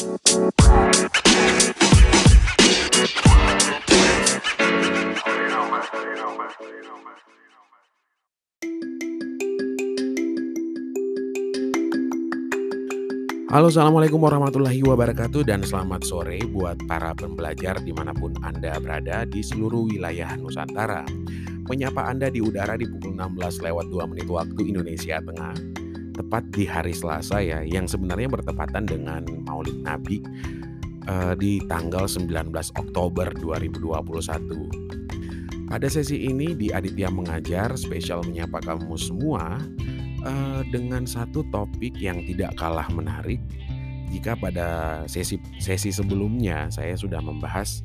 Halo Assalamualaikum warahmatullahi wabarakatuh dan selamat sore buat para pembelajar di mana pun Anda berada di seluruh wilayah Nusantara. Menyapa Anda di udara di pukul 16 lewat 2 menit waktu Indonesia Tengah. Tepat di hari Selasa ya, yang sebenarnya bertepatan dengan Maulid Nabi uh, di tanggal 19 Oktober 2021. Pada sesi ini di Aditya Mengajar spesial menyapa kamu semua uh, dengan satu topik yang tidak kalah menarik. Jika pada sesi sesi sebelumnya saya sudah membahas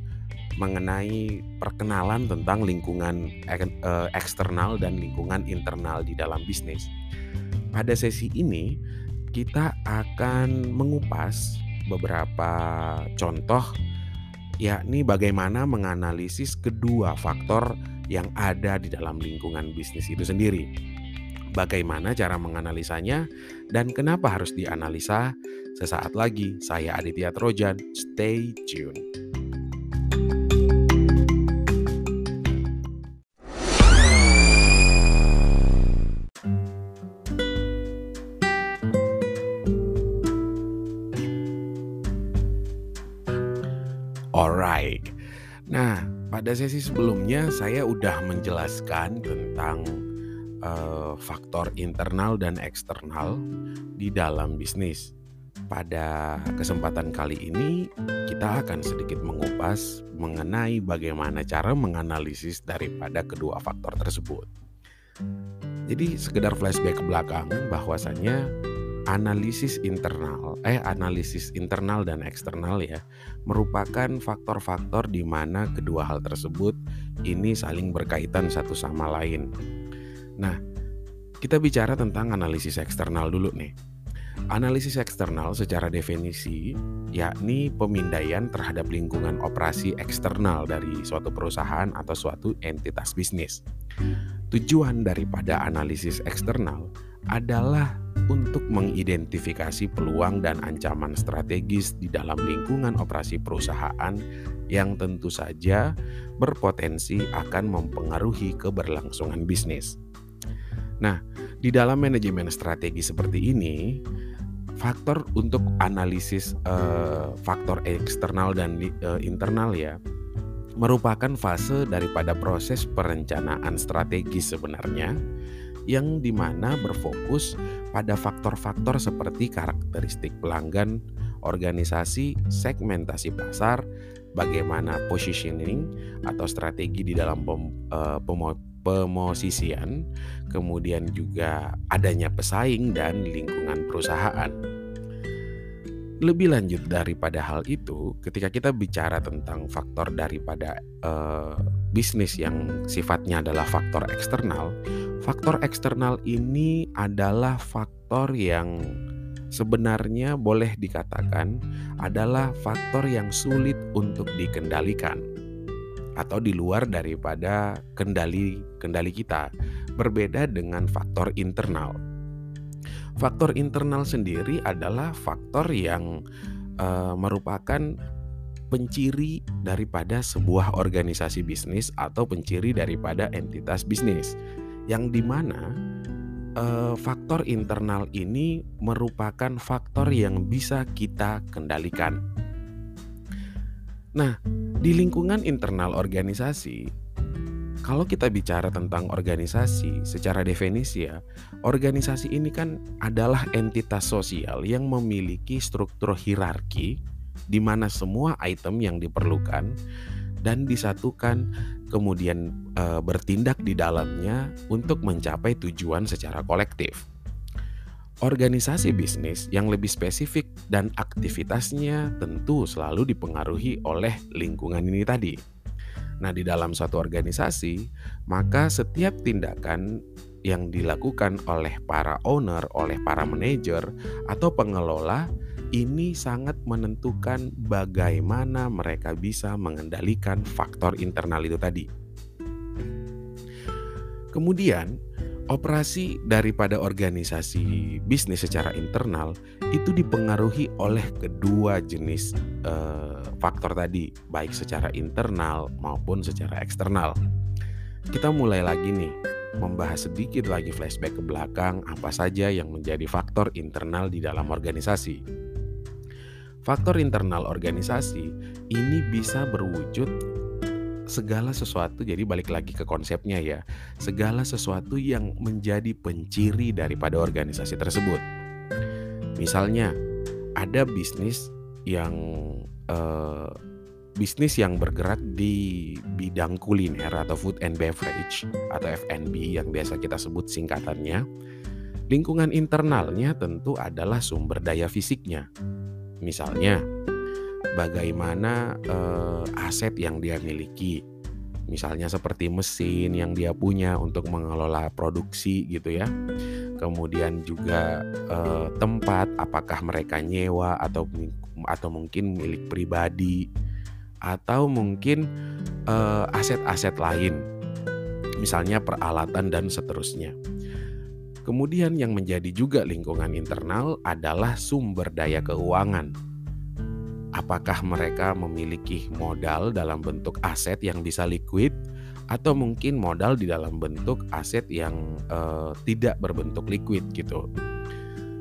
mengenai perkenalan tentang lingkungan uh, eksternal dan lingkungan internal di dalam bisnis. Pada sesi ini kita akan mengupas beberapa contoh yakni bagaimana menganalisis kedua faktor yang ada di dalam lingkungan bisnis itu sendiri bagaimana cara menganalisanya, dan kenapa harus dianalisa. Sesaat lagi, saya Aditya Trojan. Stay tuned. Pada sesi sebelumnya saya udah menjelaskan tentang uh, faktor internal dan eksternal di dalam bisnis. Pada kesempatan kali ini, kita akan sedikit mengupas mengenai bagaimana cara menganalisis daripada kedua faktor tersebut. Jadi, sekedar flashback ke belakang, bahwasannya analisis internal, eh analisis internal dan eksternal ya, merupakan faktor-faktor di mana kedua hal tersebut ini saling berkaitan satu sama lain. Nah, kita bicara tentang analisis eksternal dulu nih. Analisis eksternal secara definisi yakni pemindaian terhadap lingkungan operasi eksternal dari suatu perusahaan atau suatu entitas bisnis. Tujuan daripada analisis eksternal adalah untuk mengidentifikasi peluang dan ancaman strategis di dalam lingkungan operasi perusahaan yang tentu saja berpotensi akan mempengaruhi keberlangsungan bisnis. Nah, di dalam manajemen strategi seperti ini, faktor untuk analisis uh, faktor eksternal dan uh, internal ya merupakan fase daripada proses perencanaan strategi sebenarnya yang di mana berfokus pada faktor-faktor seperti karakteristik pelanggan, organisasi, segmentasi pasar, bagaimana positioning atau strategi di dalam pem, uh, pemosisian, kemudian juga adanya pesaing dan lingkungan perusahaan. Lebih lanjut daripada hal itu, ketika kita bicara tentang faktor daripada uh, bisnis yang sifatnya adalah faktor eksternal, faktor eksternal ini adalah faktor yang sebenarnya boleh dikatakan adalah faktor yang sulit untuk dikendalikan atau di luar daripada kendali kendali kita. Berbeda dengan faktor internal. Faktor internal sendiri adalah faktor yang uh, merupakan penciri daripada sebuah organisasi bisnis atau penciri daripada entitas bisnis yang di mana uh, faktor internal ini merupakan faktor yang bisa kita kendalikan. Nah, di lingkungan internal organisasi, kalau kita bicara tentang organisasi, secara definisi ya, organisasi ini kan adalah entitas sosial yang memiliki struktur hierarki di mana semua item yang diperlukan dan disatukan kemudian e, bertindak di dalamnya untuk mencapai tujuan secara kolektif organisasi bisnis yang lebih spesifik dan aktivitasnya tentu selalu dipengaruhi oleh lingkungan ini tadi. Nah, di dalam suatu organisasi, maka setiap tindakan yang dilakukan oleh para owner, oleh para manajer atau pengelola ini sangat menentukan bagaimana mereka bisa mengendalikan faktor internal itu tadi. Kemudian, Operasi daripada organisasi bisnis secara internal itu dipengaruhi oleh kedua jenis eh, faktor tadi, baik secara internal maupun secara eksternal. Kita mulai lagi nih, membahas sedikit lagi flashback ke belakang apa saja yang menjadi faktor internal di dalam organisasi. Faktor internal organisasi ini bisa berwujud segala sesuatu jadi balik lagi ke konsepnya ya. Segala sesuatu yang menjadi penciri daripada organisasi tersebut. Misalnya ada bisnis yang uh, bisnis yang bergerak di bidang kuliner atau food and beverage atau F&B yang biasa kita sebut singkatannya. Lingkungan internalnya tentu adalah sumber daya fisiknya misalnya bagaimana uh, aset yang dia miliki. Misalnya seperti mesin yang dia punya untuk mengelola produksi gitu ya. Kemudian juga uh, tempat apakah mereka nyewa atau atau mungkin milik pribadi atau mungkin uh, aset-aset lain. Misalnya peralatan dan seterusnya. Kemudian yang menjadi juga lingkungan internal adalah sumber daya keuangan apakah mereka memiliki modal dalam bentuk aset yang bisa liquid atau mungkin modal di dalam bentuk aset yang uh, tidak berbentuk liquid gitu.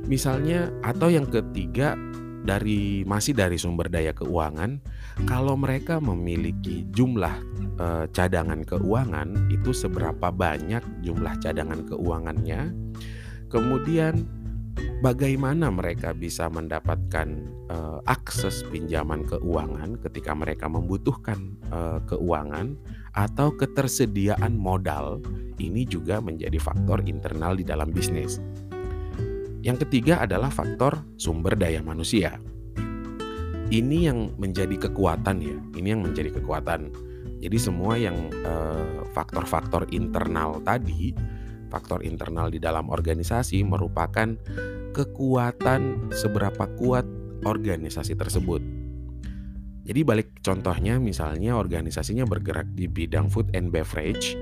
Misalnya atau yang ketiga dari masih dari sumber daya keuangan, kalau mereka memiliki jumlah uh, cadangan keuangan itu seberapa banyak jumlah cadangan keuangannya. Kemudian bagaimana mereka bisa mendapatkan uh, akses pinjaman keuangan ketika mereka membutuhkan uh, keuangan atau ketersediaan modal ini juga menjadi faktor internal di dalam bisnis. Yang ketiga adalah faktor sumber daya manusia. Ini yang menjadi kekuatan ya, ini yang menjadi kekuatan. Jadi semua yang uh, faktor-faktor internal tadi, faktor internal di dalam organisasi merupakan kekuatan seberapa kuat organisasi tersebut. Jadi balik contohnya misalnya organisasinya bergerak di bidang food and beverage,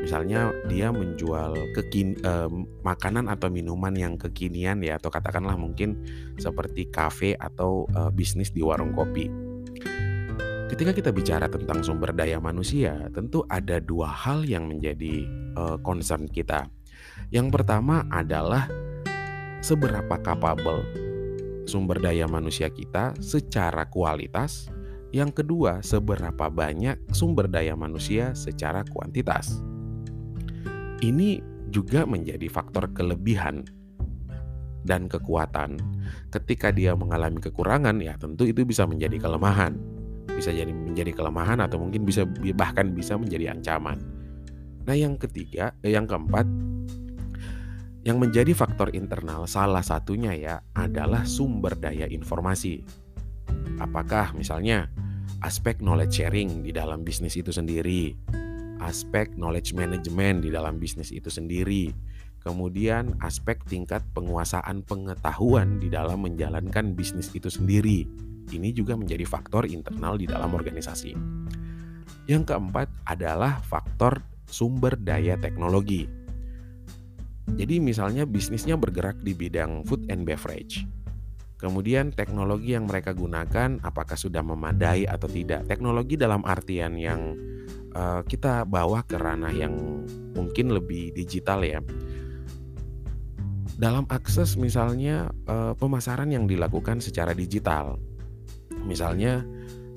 misalnya dia menjual kekin eh, makanan atau minuman yang kekinian ya atau katakanlah mungkin seperti kafe atau eh, bisnis di warung kopi. Ketika kita bicara tentang sumber daya manusia, tentu ada dua hal yang menjadi eh, concern kita. Yang pertama adalah seberapa capable sumber daya manusia kita secara kualitas, yang kedua, seberapa banyak sumber daya manusia secara kuantitas. Ini juga menjadi faktor kelebihan dan kekuatan. Ketika dia mengalami kekurangan, ya tentu itu bisa menjadi kelemahan. Bisa jadi menjadi kelemahan atau mungkin bisa bahkan bisa menjadi ancaman. Nah, yang ketiga, eh, yang keempat, yang menjadi faktor internal salah satunya ya adalah sumber daya informasi. Apakah misalnya aspek knowledge sharing di dalam bisnis itu sendiri, aspek knowledge management di dalam bisnis itu sendiri, kemudian aspek tingkat penguasaan pengetahuan di dalam menjalankan bisnis itu sendiri. Ini juga menjadi faktor internal di dalam organisasi. Yang keempat adalah faktor sumber daya teknologi. Jadi misalnya bisnisnya bergerak di bidang food and beverage. Kemudian teknologi yang mereka gunakan apakah sudah memadai atau tidak? Teknologi dalam artian yang uh, kita bawa ke ranah yang mungkin lebih digital ya. Dalam akses misalnya uh, pemasaran yang dilakukan secara digital. Misalnya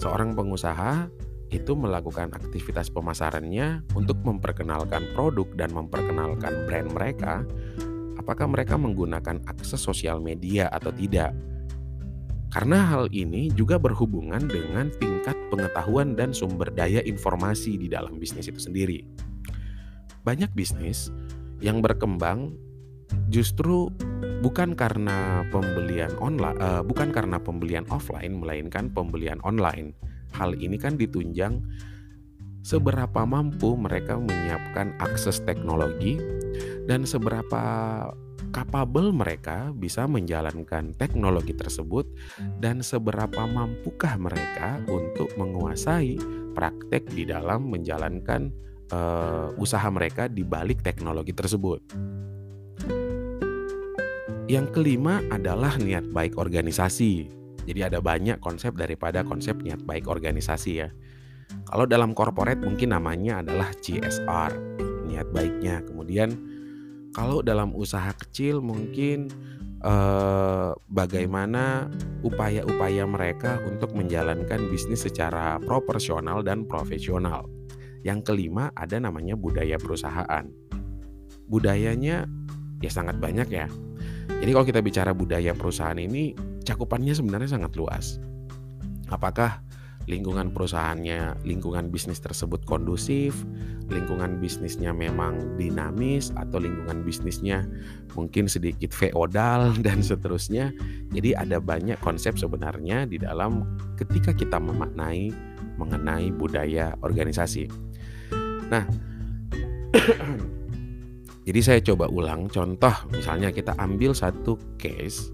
seorang pengusaha itu melakukan aktivitas pemasarannya untuk memperkenalkan produk dan memperkenalkan brand mereka, apakah mereka menggunakan akses sosial media atau tidak. Karena hal ini juga berhubungan dengan tingkat pengetahuan dan sumber daya informasi di dalam bisnis itu sendiri. Banyak bisnis yang berkembang justru bukan karena pembelian online, uh, bukan karena pembelian offline, melainkan pembelian online Hal ini kan ditunjang seberapa mampu mereka menyiapkan akses teknologi dan seberapa kapabel mereka bisa menjalankan teknologi tersebut dan seberapa mampukah mereka untuk menguasai praktek di dalam menjalankan uh, usaha mereka di balik teknologi tersebut. Yang kelima adalah niat baik organisasi. Jadi ada banyak konsep daripada konsep niat baik organisasi ya. Kalau dalam corporate mungkin namanya adalah CSR, niat baiknya. Kemudian kalau dalam usaha kecil mungkin eh, bagaimana upaya-upaya mereka untuk menjalankan bisnis secara proporsional dan profesional. Yang kelima ada namanya budaya perusahaan. Budayanya ya sangat banyak ya. Jadi kalau kita bicara budaya perusahaan ini cakupannya sebenarnya sangat luas. Apakah lingkungan perusahaannya, lingkungan bisnis tersebut kondusif, lingkungan bisnisnya memang dinamis atau lingkungan bisnisnya mungkin sedikit feodal dan seterusnya. Jadi ada banyak konsep sebenarnya di dalam ketika kita memaknai mengenai budaya organisasi. Nah, Jadi saya coba ulang contoh misalnya kita ambil satu case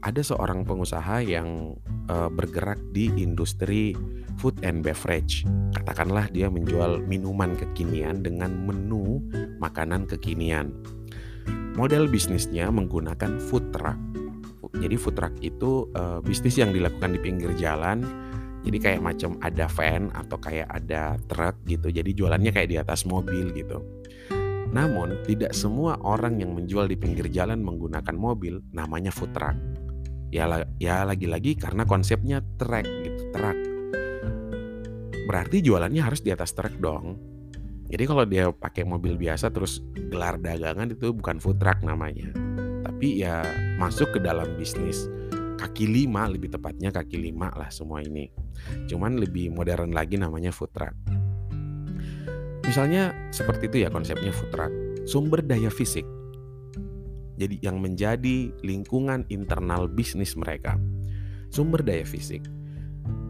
ada seorang pengusaha yang uh, bergerak di industri food and beverage. Katakanlah dia menjual minuman kekinian dengan menu makanan kekinian. Model bisnisnya menggunakan food truck. Jadi food truck itu uh, bisnis yang dilakukan di pinggir jalan. Jadi kayak macam ada van atau kayak ada truk gitu. Jadi jualannya kayak di atas mobil gitu. Namun, tidak semua orang yang menjual di pinggir jalan menggunakan mobil namanya food truck. Ya, ya lagi-lagi karena konsepnya truk gitu, truk. Berarti jualannya harus di atas truk dong. Jadi kalau dia pakai mobil biasa terus gelar dagangan itu bukan food truck namanya. Tapi ya masuk ke dalam bisnis kaki lima lebih tepatnya kaki lima lah semua ini. Cuman lebih modern lagi namanya food truck. Misalnya seperti itu ya konsepnya food truck. Sumber daya fisik. Jadi yang menjadi lingkungan internal bisnis mereka. Sumber daya fisik.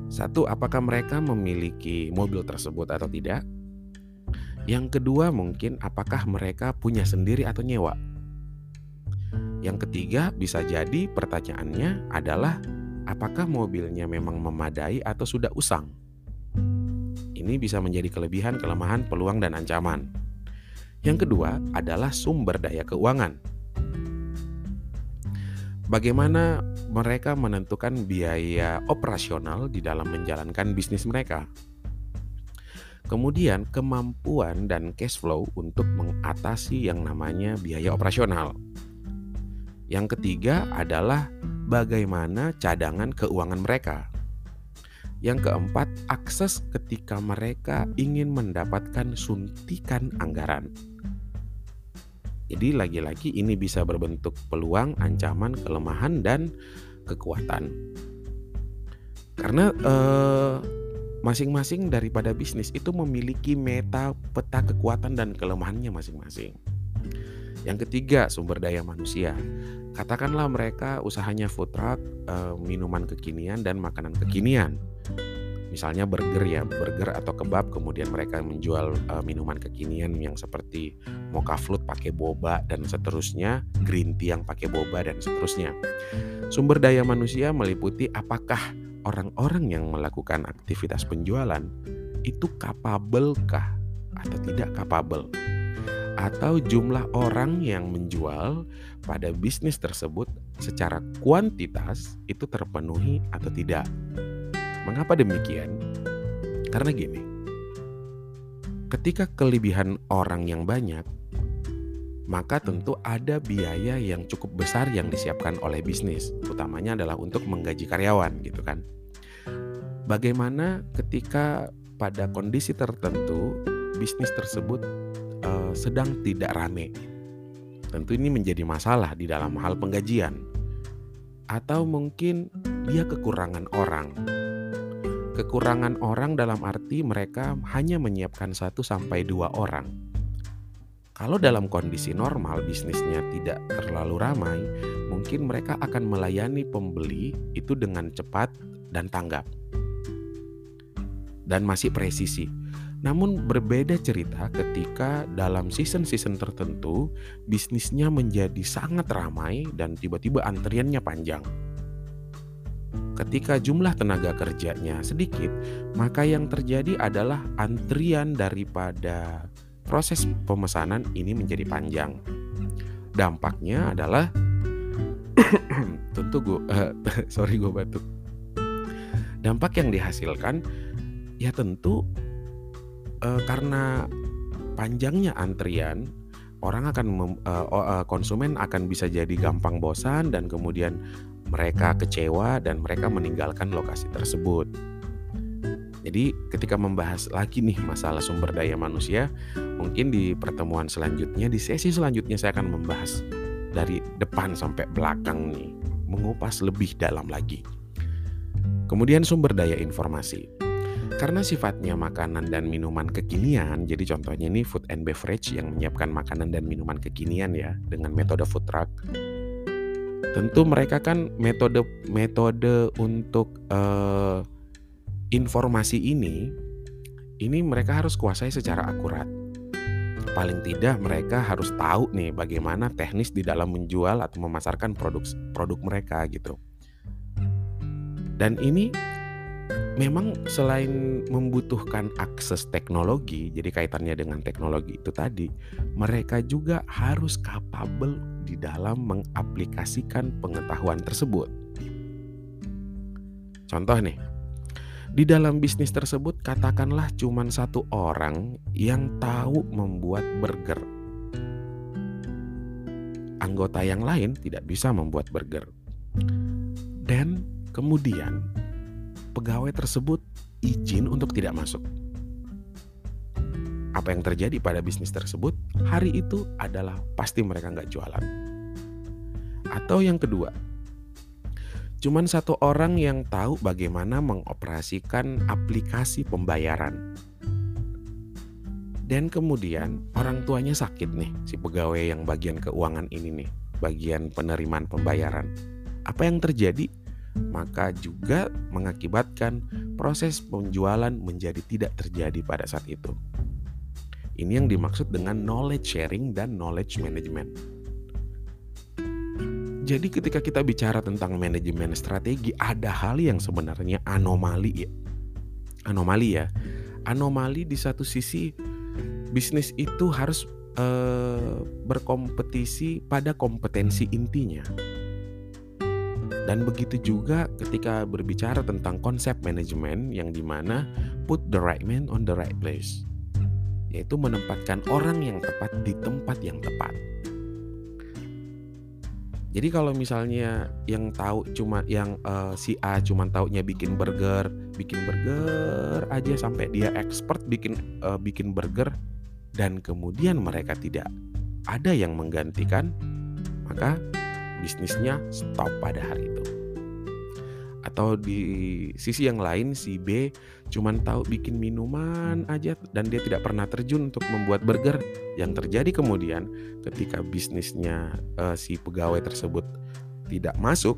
Satu, apakah mereka memiliki mobil tersebut atau tidak? Yang kedua, mungkin apakah mereka punya sendiri atau nyewa? Yang ketiga, bisa jadi pertanyaannya adalah apakah mobilnya memang memadai atau sudah usang? Ini bisa menjadi kelebihan, kelemahan, peluang, dan ancaman. Yang kedua adalah sumber daya keuangan. Bagaimana mereka menentukan biaya operasional di dalam menjalankan bisnis mereka? Kemudian, kemampuan dan cash flow untuk mengatasi yang namanya biaya operasional. Yang ketiga adalah bagaimana cadangan keuangan mereka. Yang keempat, akses ketika mereka ingin mendapatkan suntikan anggaran. Jadi lagi-lagi ini bisa berbentuk peluang, ancaman, kelemahan dan kekuatan. Karena eh, masing-masing daripada bisnis itu memiliki meta peta kekuatan dan kelemahannya masing-masing. Yang ketiga, sumber daya manusia. Katakanlah mereka usahanya food truck, eh, minuman kekinian dan makanan kekinian misalnya burger ya burger atau kebab kemudian mereka menjual uh, minuman kekinian yang seperti mocha float pakai boba dan seterusnya green tea yang pakai boba dan seterusnya sumber daya manusia meliputi apakah orang-orang yang melakukan aktivitas penjualan itu capable kah atau tidak capable atau jumlah orang yang menjual pada bisnis tersebut secara kuantitas itu terpenuhi atau tidak. Mengapa demikian? Karena gini, ketika kelebihan orang yang banyak, maka tentu ada biaya yang cukup besar yang disiapkan oleh bisnis, utamanya adalah untuk menggaji karyawan, gitu kan. Bagaimana ketika pada kondisi tertentu bisnis tersebut uh, sedang tidak rame? Tentu ini menjadi masalah di dalam hal penggajian, atau mungkin dia kekurangan orang Kekurangan orang dalam arti mereka hanya menyiapkan satu sampai dua orang. Kalau dalam kondisi normal bisnisnya tidak terlalu ramai, mungkin mereka akan melayani pembeli itu dengan cepat dan tanggap. Dan masih presisi. Namun berbeda cerita ketika dalam season-season tertentu bisnisnya menjadi sangat ramai dan tiba-tiba antriannya panjang. Ketika jumlah tenaga kerjanya sedikit, maka yang terjadi adalah antrian daripada proses pemesanan ini menjadi panjang. Dampaknya adalah tentu gue uh, sorry gue batuk. Dampak yang dihasilkan ya tentu uh, karena panjangnya antrian orang akan mem, uh, konsumen akan bisa jadi gampang bosan dan kemudian mereka kecewa dan mereka meninggalkan lokasi tersebut. Jadi ketika membahas lagi nih masalah sumber daya manusia, mungkin di pertemuan selanjutnya, di sesi selanjutnya saya akan membahas dari depan sampai belakang nih, mengupas lebih dalam lagi. Kemudian sumber daya informasi. Karena sifatnya makanan dan minuman kekinian, jadi contohnya ini food and beverage yang menyiapkan makanan dan minuman kekinian ya dengan metode food truck. Tentu mereka kan metode metode untuk uh, informasi ini ini mereka harus kuasai secara akurat. Paling tidak mereka harus tahu nih bagaimana teknis di dalam menjual atau memasarkan produk produk mereka gitu. Dan ini memang selain membutuhkan akses teknologi, jadi kaitannya dengan teknologi itu tadi, mereka juga harus capable di dalam mengaplikasikan pengetahuan tersebut. Contoh nih, di dalam bisnis tersebut katakanlah cuma satu orang yang tahu membuat burger. Anggota yang lain tidak bisa membuat burger. Dan kemudian pegawai tersebut izin untuk tidak masuk. Apa yang terjadi pada bisnis tersebut hari itu adalah pasti mereka nggak jualan. Atau yang kedua, Cuman satu orang yang tahu bagaimana mengoperasikan aplikasi pembayaran. Dan kemudian orang tuanya sakit nih, si pegawai yang bagian keuangan ini nih, bagian penerimaan pembayaran. Apa yang terjadi? Maka juga mengakibatkan proses penjualan menjadi tidak terjadi pada saat itu. Ini yang dimaksud dengan knowledge sharing dan knowledge management. Jadi ketika kita bicara tentang manajemen strategi ada hal yang sebenarnya anomali ya. Anomali ya. Anomali di satu sisi bisnis itu harus eh, berkompetisi pada kompetensi intinya. Dan begitu juga ketika berbicara tentang konsep manajemen yang di mana put the right man on the right place. Yaitu menempatkan orang yang tepat di tempat yang tepat. Jadi kalau misalnya yang tahu cuma yang uh, si A cuma taunya bikin burger, bikin burger aja sampai dia expert bikin uh, bikin burger dan kemudian mereka tidak ada yang menggantikan, maka bisnisnya stop pada hari itu. Atau di sisi yang lain si B cuman tahu bikin minuman aja dan dia tidak pernah terjun untuk membuat burger. Yang terjadi kemudian ketika bisnisnya uh, si pegawai tersebut tidak masuk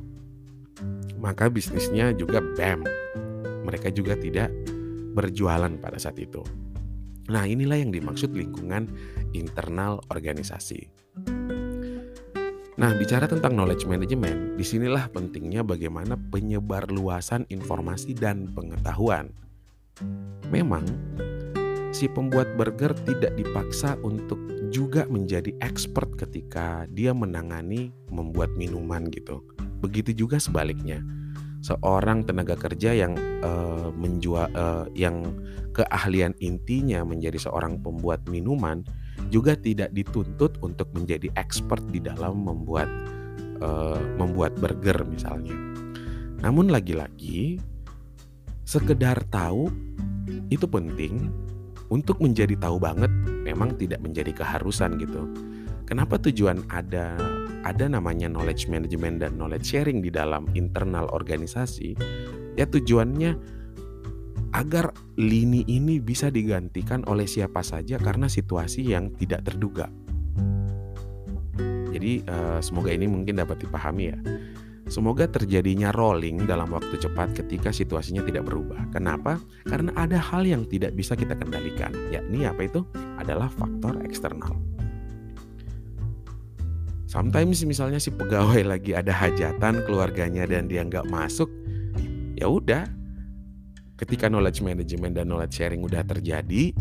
maka bisnisnya juga bam. Mereka juga tidak berjualan pada saat itu. Nah inilah yang dimaksud lingkungan internal organisasi Nah, bicara tentang knowledge management, di sinilah pentingnya bagaimana penyebar luasan informasi dan pengetahuan. Memang, si pembuat burger tidak dipaksa untuk juga menjadi expert ketika dia menangani membuat minuman gitu. Begitu juga sebaliknya. Seorang tenaga kerja yang uh, menjual uh, yang keahlian intinya menjadi seorang pembuat minuman juga tidak dituntut untuk menjadi expert di dalam membuat uh, membuat burger misalnya. Namun lagi-lagi sekedar tahu itu penting untuk menjadi tahu banget memang tidak menjadi keharusan gitu. Kenapa tujuan ada ada namanya knowledge management dan knowledge sharing di dalam internal organisasi? Ya tujuannya agar lini ini bisa digantikan oleh siapa saja karena situasi yang tidak terduga. Jadi uh, semoga ini mungkin dapat dipahami ya. Semoga terjadinya rolling dalam waktu cepat ketika situasinya tidak berubah. Kenapa? Karena ada hal yang tidak bisa kita kendalikan, yakni apa itu? Adalah faktor eksternal. Sometimes misalnya si pegawai lagi ada hajatan keluarganya dan dia nggak masuk, ya udah ketika knowledge management dan knowledge sharing udah terjadi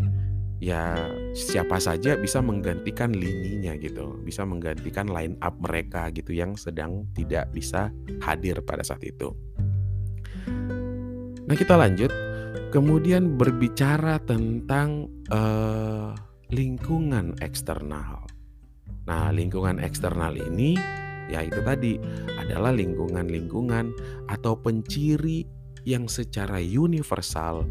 ya siapa saja bisa menggantikan lininya gitu, bisa menggantikan line up mereka gitu yang sedang tidak bisa hadir pada saat itu. Nah, kita lanjut. Kemudian berbicara tentang uh, lingkungan eksternal. Nah, lingkungan eksternal ini ya itu tadi adalah lingkungan-lingkungan atau penciri yang secara universal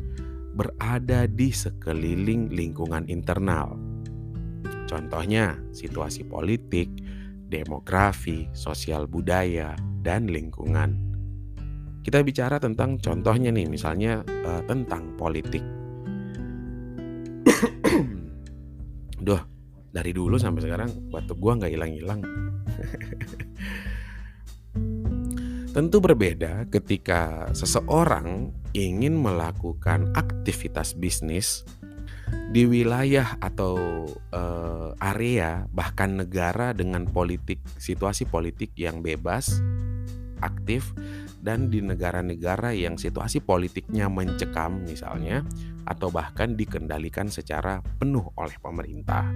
berada di sekeliling lingkungan internal. Contohnya, situasi politik, demografi, sosial budaya, dan lingkungan. Kita bicara tentang contohnya nih, misalnya uh, tentang politik. Duh, dari dulu sampai sekarang batuk gua nggak hilang-hilang. Tentu berbeda ketika seseorang ingin melakukan aktivitas bisnis di wilayah atau uh, area bahkan negara dengan politik situasi politik yang bebas, aktif dan di negara-negara yang situasi politiknya mencekam misalnya atau bahkan dikendalikan secara penuh oleh pemerintah.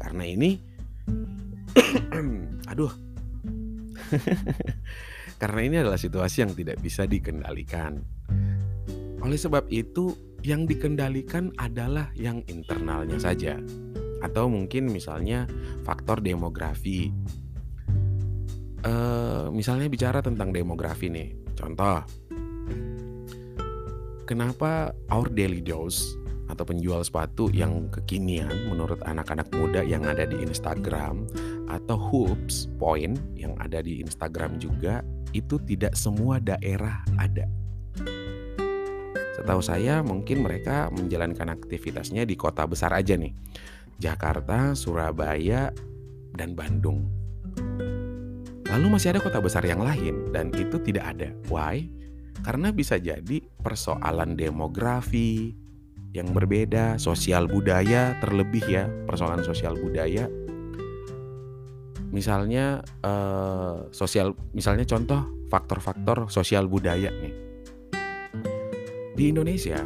Karena ini aduh karena ini adalah situasi yang tidak bisa dikendalikan. Oleh sebab itu, yang dikendalikan adalah yang internalnya saja, atau mungkin misalnya faktor demografi. E, misalnya bicara tentang demografi nih, contoh, kenapa our daily dose atau penjual sepatu yang kekinian menurut anak-anak muda yang ada di Instagram atau hoops point yang ada di Instagram juga itu tidak semua daerah ada. Setahu saya mungkin mereka menjalankan aktivitasnya di kota besar aja nih. Jakarta, Surabaya, dan Bandung. Lalu masih ada kota besar yang lain dan itu tidak ada. Why? Karena bisa jadi persoalan demografi yang berbeda, sosial budaya terlebih ya, persoalan sosial budaya misalnya uh, sosial misalnya contoh faktor-faktor sosial budaya nih. Di Indonesia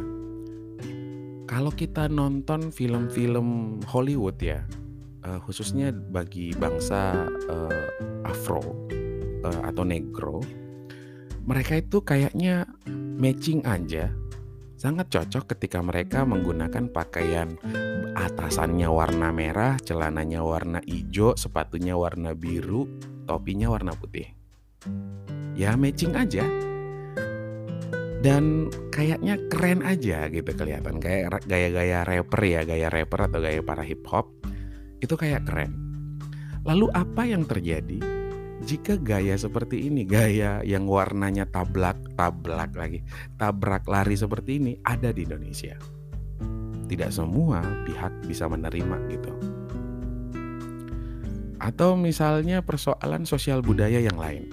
kalau kita nonton film-film Hollywood ya uh, khususnya bagi bangsa uh, Afro uh, atau Negro mereka itu kayaknya matching aja. Sangat cocok ketika mereka menggunakan pakaian atasannya warna merah, celananya warna hijau, sepatunya warna biru, topinya warna putih. Ya matching aja. Dan kayaknya keren aja gitu kelihatan kayak gaya-gaya rapper ya, gaya rapper atau gaya para hip hop itu kayak keren. Lalu apa yang terjadi jika gaya seperti ini, gaya yang warnanya tablak, tablak lagi, tabrak lari seperti ini ada di Indonesia? Tidak semua pihak bisa menerima gitu. Atau misalnya persoalan sosial budaya yang lain.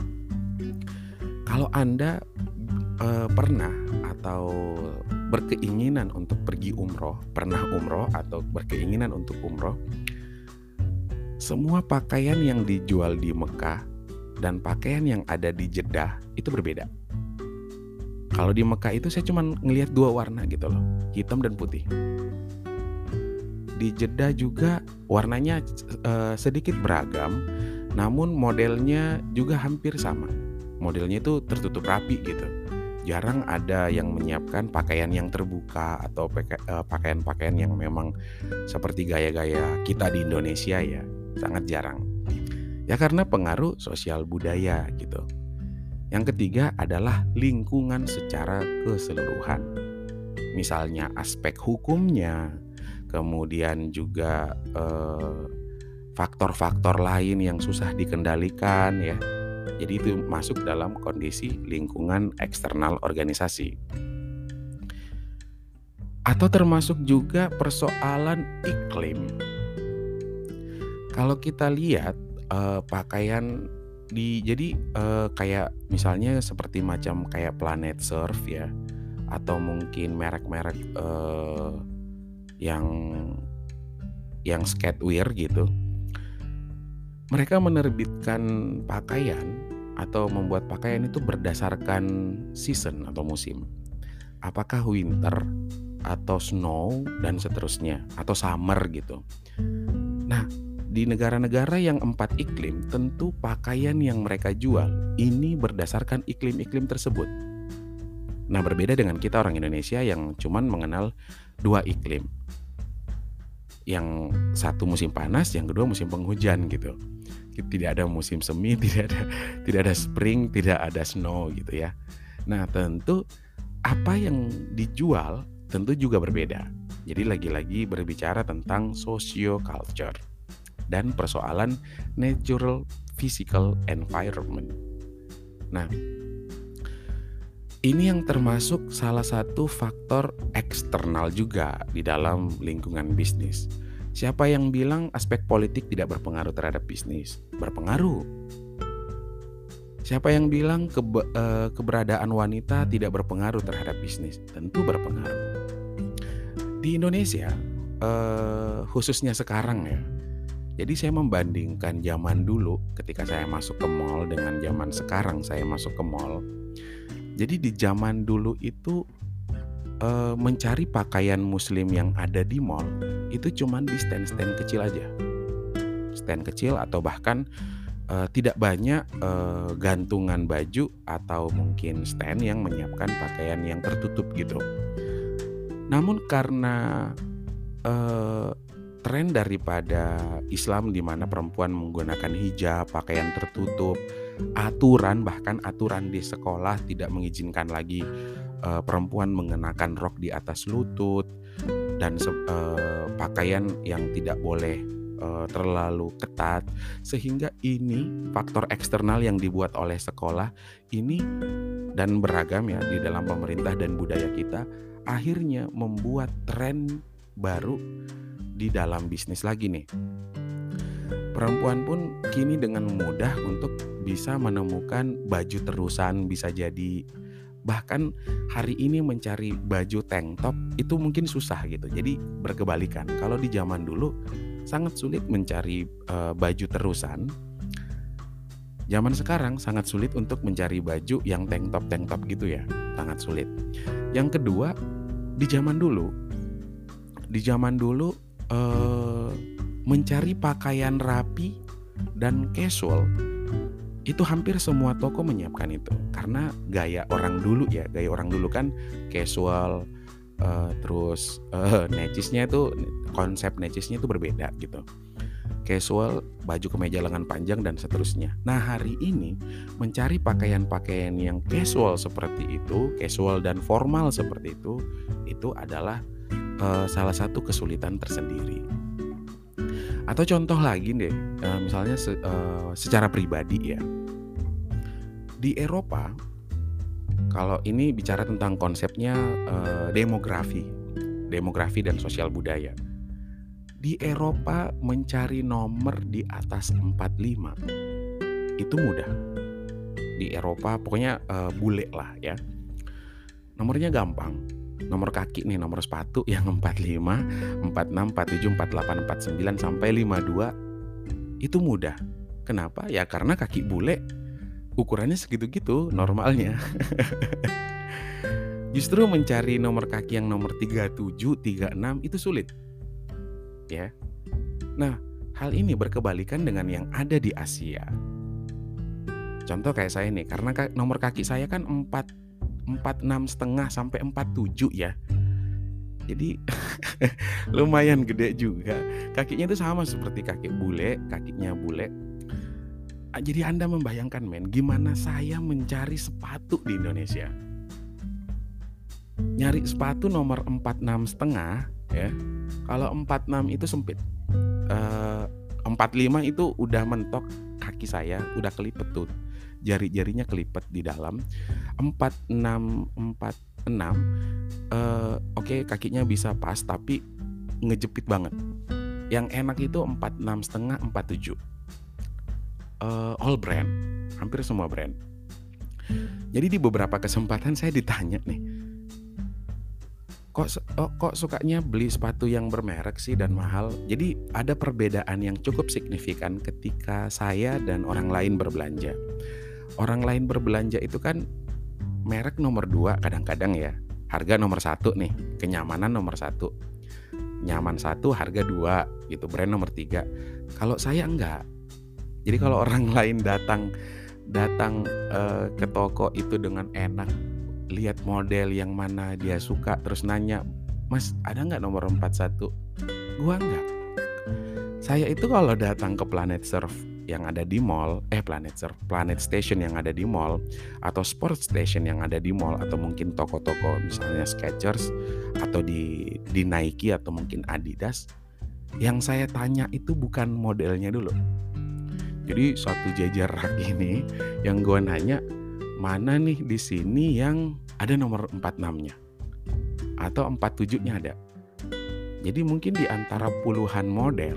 Kalau Anda e, pernah atau berkeinginan untuk pergi umroh, pernah umroh atau berkeinginan untuk umroh, semua pakaian yang dijual di Mekah dan pakaian yang ada di Jeddah itu berbeda. Kalau di Mekah itu saya cuma ngelihat dua warna gitu loh, hitam dan putih di Jeddah juga warnanya uh, sedikit beragam, namun modelnya juga hampir sama. Modelnya itu tertutup rapi gitu. Jarang ada yang menyiapkan pakaian yang terbuka atau eh, pakaian-pakaian yang memang seperti gaya-gaya kita di Indonesia ya, sangat jarang. Ya karena pengaruh sosial budaya gitu. Yang ketiga adalah lingkungan secara keseluruhan. Misalnya aspek hukumnya, kemudian juga faktor-faktor lain yang susah dikendalikan ya. Jadi itu masuk dalam kondisi lingkungan eksternal organisasi. Atau termasuk juga persoalan iklim. Kalau kita lihat uh, pakaian di jadi uh, kayak misalnya seperti macam kayak Planet Surf ya atau mungkin merek-merek uh, yang yang skatewear gitu mereka menerbitkan pakaian atau membuat pakaian itu berdasarkan season atau musim. Apakah winter atau snow dan seterusnya atau summer gitu. Nah, di negara-negara yang empat iklim, tentu pakaian yang mereka jual ini berdasarkan iklim-iklim tersebut. Nah, berbeda dengan kita orang Indonesia yang cuman mengenal dua iklim. Yang satu musim panas, yang kedua musim penghujan gitu tidak ada musim semi, tidak ada tidak ada spring, tidak ada snow gitu ya. Nah, tentu apa yang dijual tentu juga berbeda. Jadi lagi-lagi berbicara tentang socio culture dan persoalan natural physical environment. Nah, ini yang termasuk salah satu faktor eksternal juga di dalam lingkungan bisnis Siapa yang bilang aspek politik tidak berpengaruh terhadap bisnis? Berpengaruh. Siapa yang bilang ke, uh, keberadaan wanita tidak berpengaruh terhadap bisnis? Tentu berpengaruh. Di Indonesia, uh, khususnya sekarang ya, jadi saya membandingkan zaman dulu ketika saya masuk ke mall dengan zaman sekarang saya masuk ke mall. Jadi di zaman dulu itu uh, mencari pakaian muslim yang ada di mall itu cuman di stand-stand kecil aja. Stand kecil atau bahkan uh, tidak banyak uh, gantungan baju atau mungkin stand yang menyiapkan pakaian yang tertutup gitu. Namun karena uh, tren daripada Islam di mana perempuan menggunakan hijab, pakaian tertutup, aturan bahkan aturan di sekolah tidak mengizinkan lagi uh, perempuan mengenakan rok di atas lutut dan uh, pakaian yang tidak boleh uh, terlalu ketat sehingga ini faktor eksternal yang dibuat oleh sekolah ini dan beragam ya di dalam pemerintah dan budaya kita akhirnya membuat tren baru di dalam bisnis lagi nih. Perempuan pun kini dengan mudah untuk bisa menemukan baju terusan bisa jadi bahkan hari ini mencari baju tank top itu mungkin susah gitu. Jadi berkebalikan. Kalau di zaman dulu sangat sulit mencari uh, baju terusan. Zaman sekarang sangat sulit untuk mencari baju yang tank top tank top gitu ya. Sangat sulit. Yang kedua, di zaman dulu di zaman dulu uh, mencari pakaian rapi dan casual itu hampir semua toko menyiapkan itu. Karena gaya orang dulu ya gaya orang dulu kan casual uh, terus uh, necisnya itu konsep necisnya itu berbeda gitu. Casual baju kemeja lengan panjang dan seterusnya. Nah hari ini mencari pakaian-pakaian yang casual seperti itu casual dan formal seperti itu itu adalah uh, salah satu kesulitan tersendiri. Atau contoh lagi deh, misalnya se, secara pribadi ya, di Eropa, kalau ini bicara tentang konsepnya uh, demografi, demografi dan sosial budaya. Di Eropa mencari nomor di atas 45 itu mudah. Di Eropa pokoknya uh, bule lah ya. Nomornya gampang nomor kaki nih nomor sepatu yang 45, 46, 47, 48, 49 sampai 52 itu mudah. Kenapa? Ya karena kaki bule ukurannya segitu-gitu normalnya. Justru mencari nomor kaki yang nomor 37, 36 itu sulit. Ya. Nah, hal ini berkebalikan dengan yang ada di Asia. Contoh kayak saya nih, karena nomor kaki saya kan 4 46 setengah sampai 47 ya. Jadi lumayan gede juga. Kakinya itu sama seperti kaki bule, kakinya bule. Jadi Anda membayangkan men, gimana saya mencari sepatu di Indonesia. Nyari sepatu nomor 46 setengah ya. Kalau 46 itu sempit. Uh, eh, 45 itu udah mentok kaki saya, udah kelipet tuh jari-jarinya kelipet di dalam 4646 uh, oke okay, kakinya bisa pas tapi ngejepit banget yang enak itu 46 setengah 47 uh, all brand hampir semua brand jadi di beberapa kesempatan saya ditanya nih kok oh, kok sukanya beli sepatu yang bermerek sih dan mahal. Jadi ada perbedaan yang cukup signifikan ketika saya dan orang lain berbelanja orang lain berbelanja itu kan merek nomor dua kadang-kadang ya. Harga nomor satu nih, kenyamanan nomor satu. Nyaman satu, harga dua gitu, brand nomor tiga. Kalau saya enggak. Jadi kalau orang lain datang datang uh, ke toko itu dengan enak lihat model yang mana dia suka terus nanya mas ada nggak nomor 41 gua enggak saya itu kalau datang ke Planet Surf yang ada di mall, eh Planet Surf, Planet Station yang ada di mall, atau Sport Station yang ada di mall, atau mungkin toko-toko misalnya Skechers, atau di, di Nike atau mungkin Adidas, yang saya tanya itu bukan modelnya dulu. Jadi suatu jajar rak ini yang gue nanya, mana nih di sini yang ada nomor 46-nya? Atau 47-nya ada? Jadi mungkin di antara puluhan model,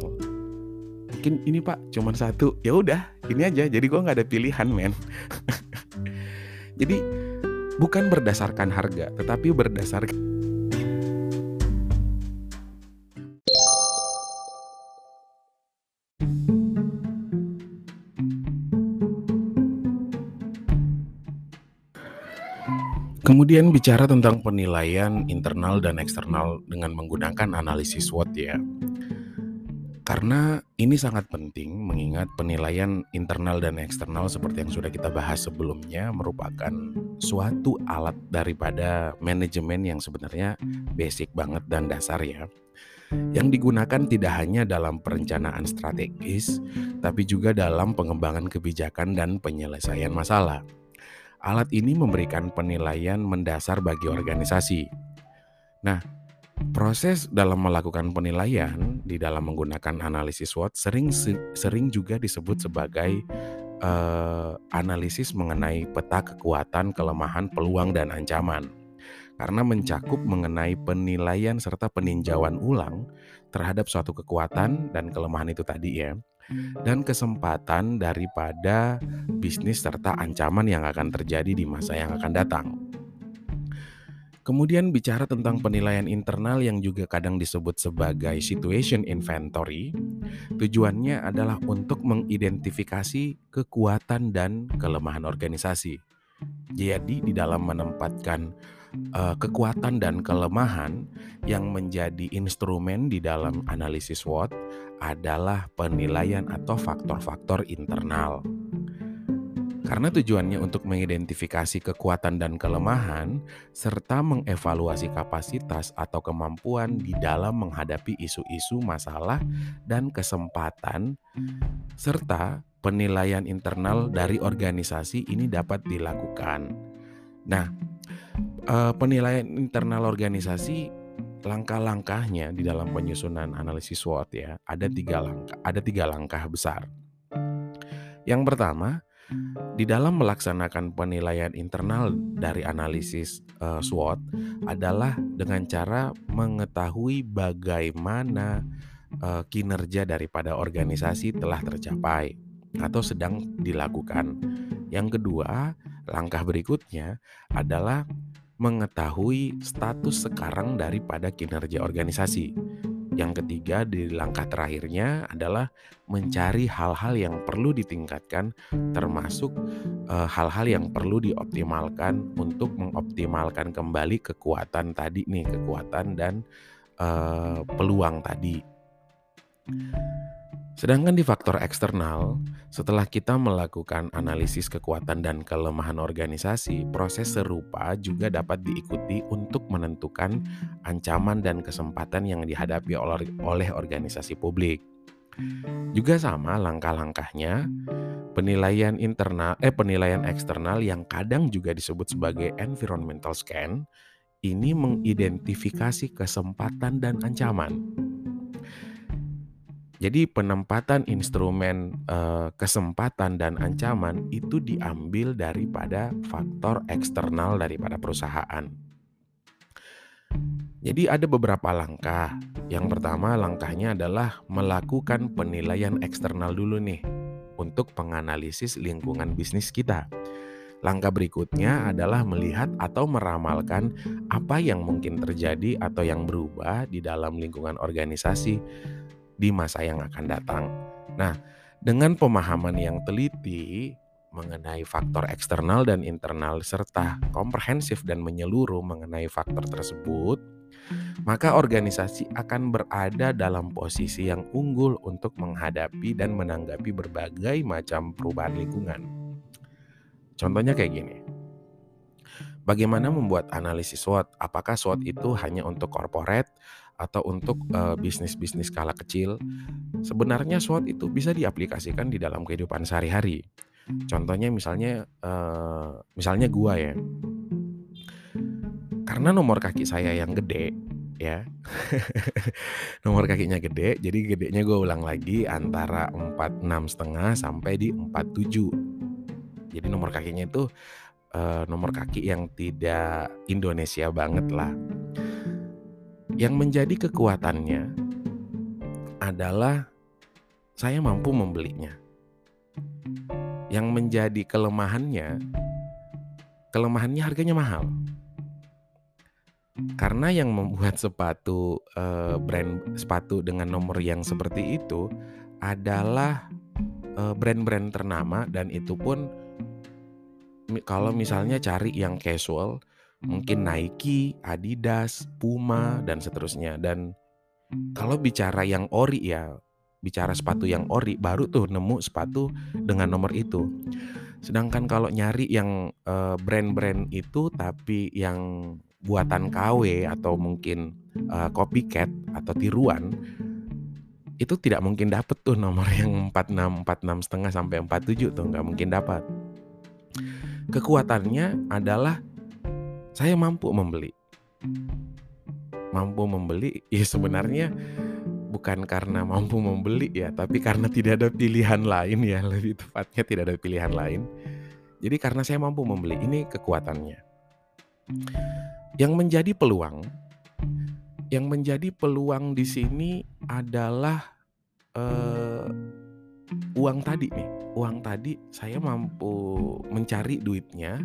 mungkin ini pak cuman satu ya udah ini aja jadi gue nggak ada pilihan men jadi bukan berdasarkan harga tetapi berdasarkan Kemudian bicara tentang penilaian internal dan eksternal dengan menggunakan analisis SWOT ya. Karena ini sangat penting mengingat penilaian internal dan eksternal seperti yang sudah kita bahas sebelumnya merupakan suatu alat daripada manajemen yang sebenarnya basic banget dan dasar ya. Yang digunakan tidak hanya dalam perencanaan strategis, tapi juga dalam pengembangan kebijakan dan penyelesaian masalah. Alat ini memberikan penilaian mendasar bagi organisasi. Nah, Proses dalam melakukan penilaian di dalam menggunakan analisis SWOT sering sering juga disebut sebagai uh, analisis mengenai peta kekuatan, kelemahan, peluang dan ancaman. Karena mencakup mengenai penilaian serta peninjauan ulang terhadap suatu kekuatan dan kelemahan itu tadi ya. Dan kesempatan daripada bisnis serta ancaman yang akan terjadi di masa yang akan datang. Kemudian bicara tentang penilaian internal yang juga kadang disebut sebagai situation inventory. Tujuannya adalah untuk mengidentifikasi kekuatan dan kelemahan organisasi. Jadi di dalam menempatkan uh, kekuatan dan kelemahan yang menjadi instrumen di dalam analisis SWOT adalah penilaian atau faktor-faktor internal. Karena tujuannya untuk mengidentifikasi kekuatan dan kelemahan, serta mengevaluasi kapasitas atau kemampuan di dalam menghadapi isu-isu masalah dan kesempatan, serta penilaian internal dari organisasi ini dapat dilakukan. Nah, eh, penilaian internal organisasi langkah-langkahnya di dalam penyusunan analisis SWOT ya ada tiga langkah ada tiga langkah besar. Yang pertama, di dalam melaksanakan penilaian internal dari analisis uh, SWOT adalah dengan cara mengetahui bagaimana uh, kinerja daripada organisasi telah tercapai atau sedang dilakukan. Yang kedua, langkah berikutnya adalah mengetahui status sekarang daripada kinerja organisasi. Yang ketiga di langkah terakhirnya adalah mencari hal-hal yang perlu ditingkatkan termasuk eh, hal-hal uh, yang perlu dioptimalkan untuk mengoptimalkan kembali kekuatan tadi nih, kekuatan dan uh, peluang tadi. Sedangkan di faktor eksternal, setelah kita melakukan analisis kekuatan dan kelemahan organisasi, proses serupa juga dapat diikuti untuk menentukan ancaman dan kesempatan yang dihadapi oleh organisasi publik. Juga sama langkah-langkahnya, penilaian internal eh penilaian eksternal yang kadang juga disebut sebagai environmental scan ini mengidentifikasi kesempatan dan ancaman jadi penempatan instrumen eh, kesempatan dan ancaman itu diambil daripada faktor eksternal daripada perusahaan. Jadi ada beberapa langkah. Yang pertama langkahnya adalah melakukan penilaian eksternal dulu nih untuk penganalisis lingkungan bisnis kita. Langkah berikutnya adalah melihat atau meramalkan apa yang mungkin terjadi atau yang berubah di dalam lingkungan organisasi di masa yang akan datang. Nah, dengan pemahaman yang teliti mengenai faktor eksternal dan internal serta komprehensif dan menyeluruh mengenai faktor tersebut, maka organisasi akan berada dalam posisi yang unggul untuk menghadapi dan menanggapi berbagai macam perubahan lingkungan. Contohnya kayak gini. Bagaimana membuat analisis SWOT? Apakah SWOT itu hanya untuk corporate atau untuk uh, bisnis-bisnis skala kecil? Sebenarnya SWOT itu bisa diaplikasikan di dalam kehidupan sehari-hari. Contohnya misalnya uh, misalnya gua ya. Karena nomor kaki saya yang gede ya. nomor kakinya gede, jadi gedenya gue ulang lagi antara 46 setengah sampai di 47. Jadi nomor kakinya itu uh, nomor kaki yang tidak Indonesia banget lah. Yang menjadi kekuatannya adalah saya mampu membelinya. Yang menjadi kelemahannya, kelemahannya harganya mahal. Karena yang membuat sepatu uh, brand sepatu dengan nomor yang seperti itu adalah uh, brand-brand ternama dan itu pun kalau misalnya cari yang casual, mungkin Nike, Adidas, Puma dan seterusnya. Dan kalau bicara yang ori ya, bicara sepatu yang ori baru tuh nemu sepatu dengan nomor itu. Sedangkan kalau nyari yang uh, brand-brand itu tapi yang buatan KW atau mungkin uh, copycat atau tiruan itu tidak mungkin dapet tuh nomor yang 46 46 setengah sampai 47 tuh nggak mungkin dapat Kekuatannya adalah saya mampu membeli. Mampu membeli ya sebenarnya bukan karena mampu membeli ya, tapi karena tidak ada pilihan lain ya, lebih tepatnya tidak ada pilihan lain. Jadi karena saya mampu membeli, ini kekuatannya. Yang menjadi peluang, yang menjadi peluang di sini adalah uh, uang tadi nih, uang tadi saya mampu mencari duitnya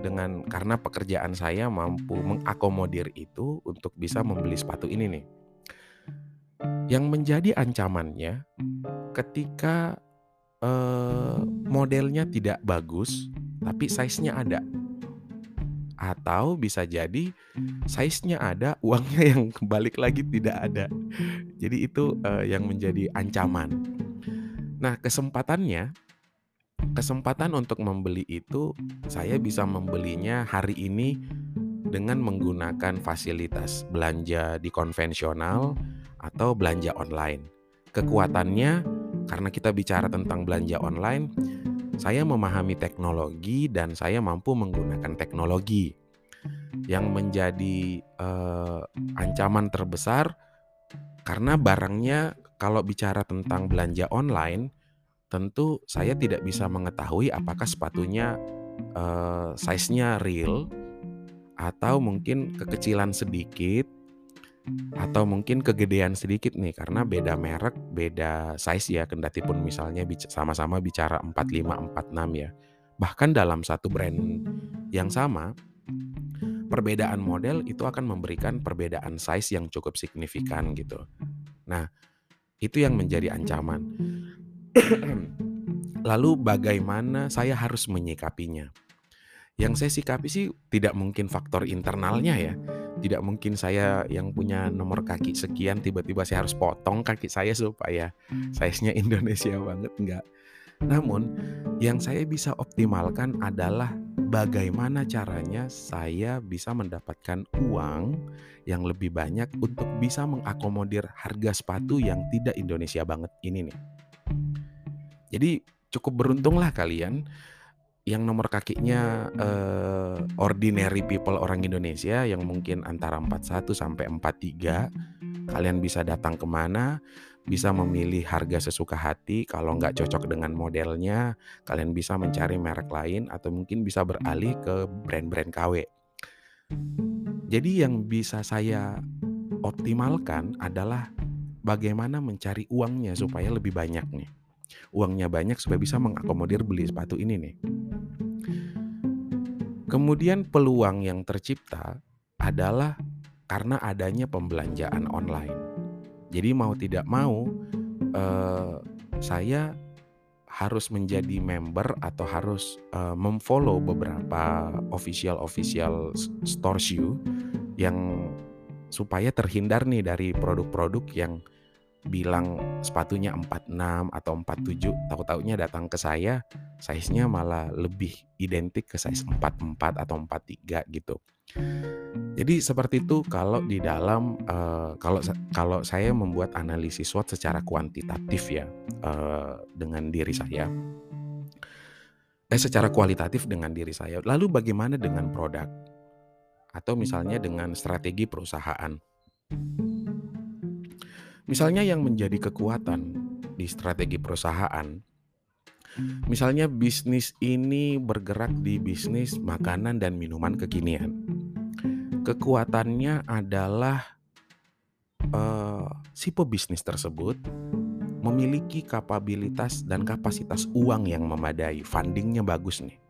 dengan karena pekerjaan saya mampu mengakomodir itu untuk bisa membeli sepatu ini nih. Yang menjadi ancamannya ketika eh, modelnya tidak bagus tapi size-nya ada. Atau bisa jadi size-nya ada, uangnya yang balik lagi tidak ada. Jadi itu eh, yang menjadi ancaman. Nah, kesempatannya kesempatan untuk membeli itu saya bisa membelinya hari ini dengan menggunakan fasilitas belanja di konvensional atau belanja online. Kekuatannya karena kita bicara tentang belanja online, saya memahami teknologi dan saya mampu menggunakan teknologi. Yang menjadi uh, ancaman terbesar karena barangnya kalau bicara tentang belanja online, tentu saya tidak bisa mengetahui apakah sepatunya uh, size-nya real atau mungkin kekecilan sedikit atau mungkin kegedean sedikit nih karena beda merek, beda size ya kendati pun misalnya sama-sama bicara 45 46 ya. Bahkan dalam satu brand yang sama perbedaan model itu akan memberikan perbedaan size yang cukup signifikan gitu. Nah, itu yang menjadi ancaman. Lalu bagaimana saya harus menyikapinya? Yang saya sikapi sih tidak mungkin faktor internalnya ya. Tidak mungkin saya yang punya nomor kaki sekian tiba-tiba saya harus potong kaki saya supaya size-nya Indonesia banget enggak. Namun yang saya bisa optimalkan adalah bagaimana caranya saya bisa mendapatkan uang yang lebih banyak untuk bisa mengakomodir harga sepatu yang tidak Indonesia banget ini nih. Jadi cukup beruntunglah kalian yang nomor kakinya uh, ordinary people orang Indonesia yang mungkin antara 41 sampai 43 kalian bisa datang ke mana bisa memilih harga sesuka hati kalau nggak cocok dengan modelnya kalian bisa mencari merek lain atau mungkin bisa beralih ke brand-brand KW jadi yang bisa saya optimalkan adalah bagaimana mencari uangnya supaya lebih banyak nih. Uangnya banyak supaya bisa mengakomodir beli sepatu ini nih. Kemudian peluang yang tercipta adalah karena adanya pembelanjaan online. Jadi mau tidak mau eh, saya harus menjadi member atau harus uh, memfollow beberapa official official store shoe yang supaya terhindar nih dari produk-produk yang bilang sepatunya 46 atau 47 tahu-taunya datang ke saya size-nya malah lebih identik ke size 44 atau 43 gitu. Jadi seperti itu kalau di dalam uh, kalau kalau saya membuat analisis SWOT secara kuantitatif ya uh, dengan diri saya. Eh secara kualitatif dengan diri saya. Lalu bagaimana dengan produk? Atau misalnya dengan strategi perusahaan. Misalnya yang menjadi kekuatan di strategi perusahaan Misalnya bisnis ini bergerak di bisnis makanan dan minuman kekinian kekuatannya adalah uh, si pebisnis tersebut memiliki kapabilitas dan kapasitas uang yang memadai, fundingnya bagus nih.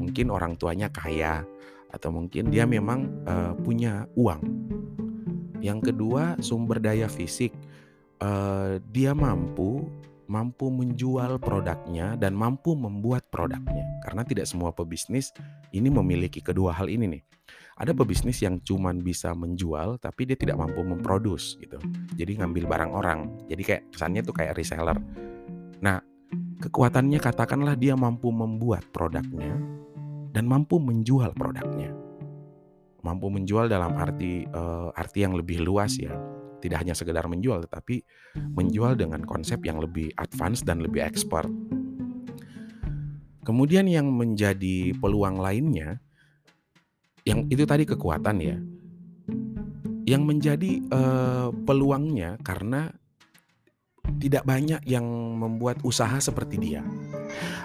Mungkin orang tuanya kaya atau mungkin dia memang uh, punya uang. Yang kedua sumber daya fisik, uh, dia mampu mampu menjual produknya dan mampu membuat produknya. Karena tidak semua pebisnis ini memiliki kedua hal ini nih ada pebisnis yang cuman bisa menjual tapi dia tidak mampu memproduksi gitu. Jadi ngambil barang orang. Jadi kayak kesannya tuh kayak reseller. Nah, kekuatannya katakanlah dia mampu membuat produknya dan mampu menjual produknya. Mampu menjual dalam arti uh, arti yang lebih luas ya. Tidak hanya sekedar menjual tetapi menjual dengan konsep yang lebih advance dan lebih ekspor. Kemudian yang menjadi peluang lainnya yang itu tadi kekuatan ya. Yang menjadi uh, peluangnya karena tidak banyak yang membuat usaha seperti dia.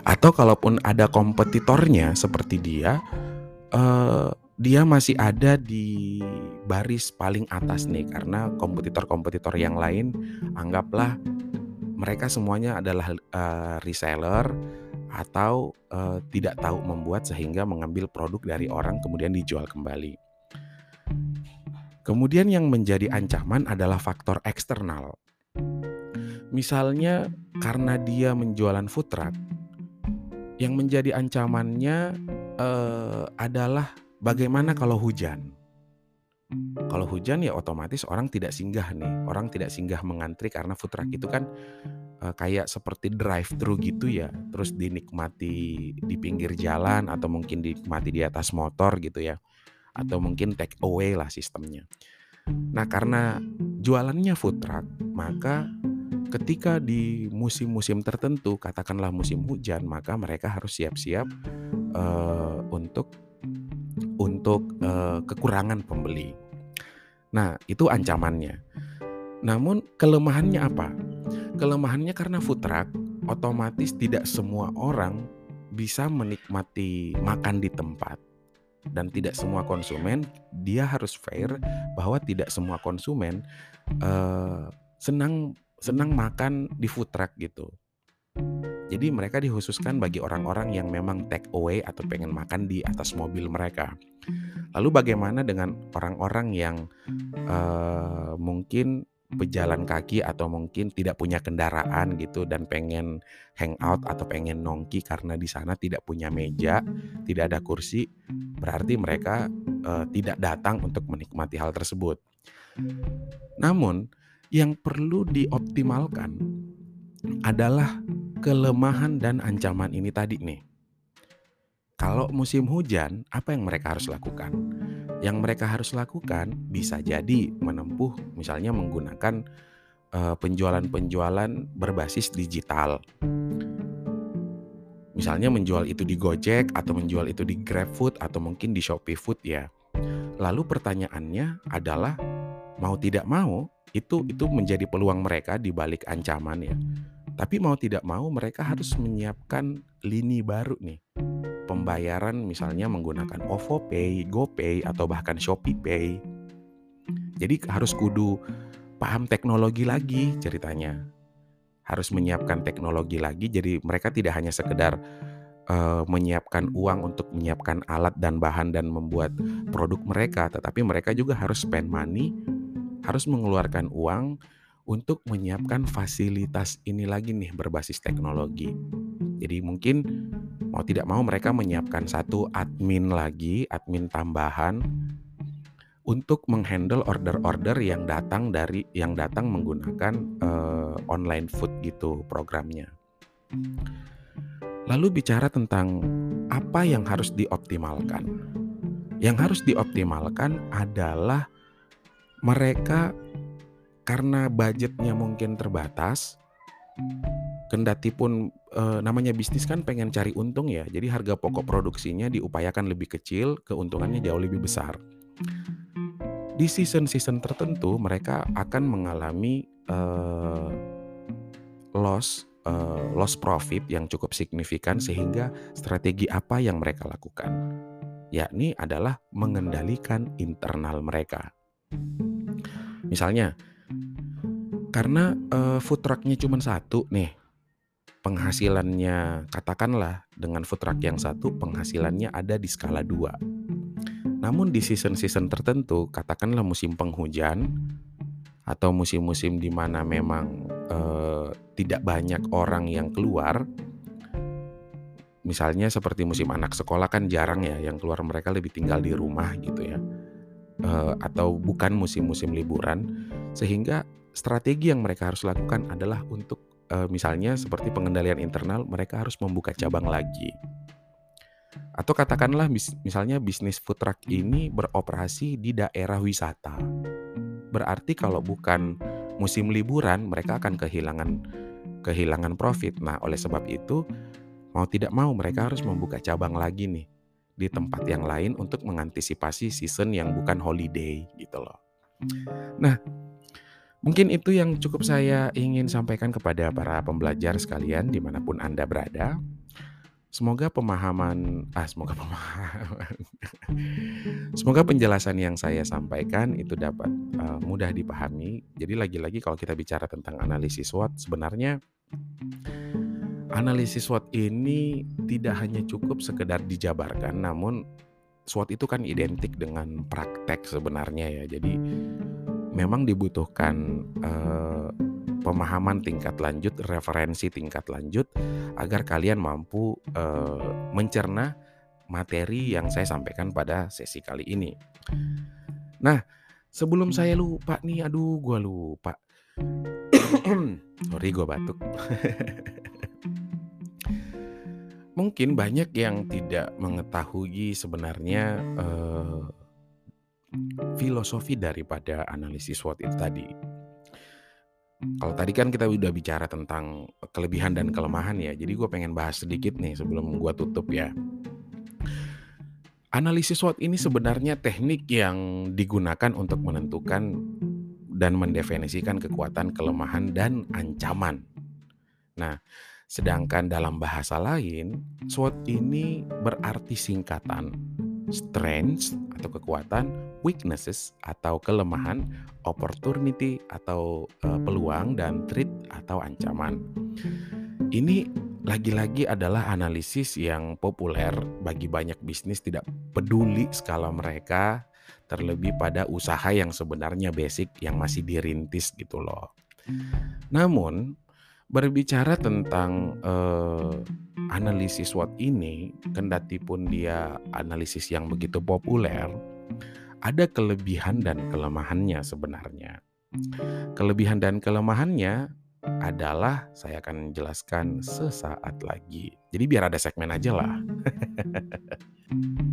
Atau kalaupun ada kompetitornya seperti dia, uh, dia masih ada di baris paling atas nih karena kompetitor-kompetitor yang lain anggaplah mereka semuanya adalah uh, reseller atau uh, tidak tahu membuat sehingga mengambil produk dari orang kemudian dijual kembali. Kemudian yang menjadi ancaman adalah faktor eksternal. Misalnya karena dia menjualan food truck, yang menjadi ancamannya uh, adalah bagaimana kalau hujan. Kalau hujan ya otomatis orang tidak singgah nih, orang tidak singgah mengantri karena food truck itu kan uh, kayak seperti drive thru gitu ya, terus dinikmati di pinggir jalan atau mungkin dinikmati di atas motor gitu ya, atau mungkin take away lah sistemnya. Nah karena jualannya food truck, maka ketika di musim-musim tertentu, katakanlah musim hujan, maka mereka harus siap-siap uh, untuk untuk uh, kekurangan pembeli. Nah itu ancamannya. Namun kelemahannya apa? Kelemahannya karena food truck otomatis tidak semua orang bisa menikmati makan di tempat dan tidak semua konsumen dia harus fair bahwa tidak semua konsumen uh, senang senang makan di food truck gitu. Jadi mereka dikhususkan bagi orang-orang yang memang take away atau pengen makan di atas mobil mereka. Lalu bagaimana dengan orang-orang yang uh, mungkin pejalan kaki atau mungkin tidak punya kendaraan gitu dan pengen hangout atau pengen nongki karena di sana tidak punya meja, tidak ada kursi, berarti mereka uh, tidak datang untuk menikmati hal tersebut. Namun yang perlu dioptimalkan adalah kelemahan dan ancaman ini tadi nih. Kalau musim hujan, apa yang mereka harus lakukan? Yang mereka harus lakukan bisa jadi menempuh misalnya menggunakan penjualan-penjualan uh, berbasis digital. Misalnya menjual itu di Gojek atau menjual itu di GrabFood atau mungkin di Shopee Food ya. Lalu pertanyaannya adalah mau tidak mau itu itu menjadi peluang mereka di balik ancaman ya. Tapi mau tidak mau mereka harus menyiapkan lini baru nih pembayaran misalnya menggunakan OVO Pay, GoPay atau bahkan Shopee Pay. Jadi harus kudu paham teknologi lagi ceritanya. Harus menyiapkan teknologi lagi jadi mereka tidak hanya sekedar uh, menyiapkan uang untuk menyiapkan alat dan bahan dan membuat produk mereka, tetapi mereka juga harus spend money, harus mengeluarkan uang untuk menyiapkan fasilitas ini lagi nih berbasis teknologi. Jadi mungkin mau tidak mau mereka menyiapkan satu admin lagi, admin tambahan untuk menghandle order-order yang datang dari yang datang menggunakan uh, online food gitu programnya. Lalu bicara tentang apa yang harus dioptimalkan. Yang harus dioptimalkan adalah mereka karena budgetnya mungkin terbatas, kendati pun e, namanya bisnis kan pengen cari untung ya, jadi harga pokok produksinya diupayakan lebih kecil, keuntungannya jauh lebih besar. Di season-season tertentu mereka akan mengalami e, loss e, loss profit yang cukup signifikan sehingga strategi apa yang mereka lakukan, yakni adalah mengendalikan internal mereka. Misalnya, karena, uh, food truck-nya cuma satu nih, penghasilannya katakanlah dengan food truck yang satu penghasilannya ada di skala dua. Namun di season-season tertentu, katakanlah musim penghujan atau musim-musim di mana memang, uh, tidak banyak orang yang keluar misalnya seperti musim anak sekolah kan jarang ya yang keluar mereka lebih tinggal di rumah gitu ya. Uh, atau bukan musim-musim liburan. Sehingga strategi yang mereka harus lakukan adalah untuk uh, misalnya seperti pengendalian internal mereka harus membuka cabang lagi. Atau katakanlah mis misalnya bisnis food truck ini beroperasi di daerah wisata. Berarti kalau bukan musim liburan mereka akan kehilangan kehilangan profit. Nah oleh sebab itu mau tidak mau mereka harus membuka cabang lagi nih di tempat yang lain untuk mengantisipasi season yang bukan holiday gitu loh. Nah, mungkin itu yang cukup saya ingin sampaikan kepada para pembelajar sekalian di mana pun Anda berada. Semoga pemahaman, ah semoga pemahaman, semoga penjelasan yang saya sampaikan itu dapat uh, mudah dipahami. Jadi lagi-lagi kalau kita bicara tentang analisis SWOT, sebenarnya Analisis SWOT ini tidak hanya cukup sekedar dijabarkan, namun SWOT itu kan identik dengan praktek sebenarnya ya. Jadi memang dibutuhkan uh, pemahaman tingkat lanjut, referensi tingkat lanjut agar kalian mampu uh, mencerna materi yang saya sampaikan pada sesi kali ini. Nah, sebelum saya lupa nih, aduh gue lupa. Sorry gue batuk. Mungkin banyak yang tidak mengetahui sebenarnya uh, filosofi daripada analisis SWOT itu tadi. Kalau tadi kan kita udah bicara tentang kelebihan dan kelemahan ya, jadi gue pengen bahas sedikit nih sebelum gue tutup ya. Analisis SWOT ini sebenarnya teknik yang digunakan untuk menentukan dan mendefinisikan kekuatan, kelemahan, dan ancaman. Nah, Sedangkan dalam bahasa lain, SWOT ini berarti singkatan strengths atau kekuatan, weaknesses atau kelemahan, opportunity atau uh, peluang dan threat atau ancaman. Ini lagi-lagi adalah analisis yang populer bagi banyak bisnis tidak peduli skala mereka terlebih pada usaha yang sebenarnya basic yang masih dirintis gitu loh. Namun Berbicara tentang, uh, analisis SWOT ini, kendati pun dia analisis yang begitu populer, ada kelebihan dan kelemahannya sebenarnya. Kelebihan dan kelemahannya adalah saya akan jelaskan sesaat lagi. Jadi biar ada segmen aja lah.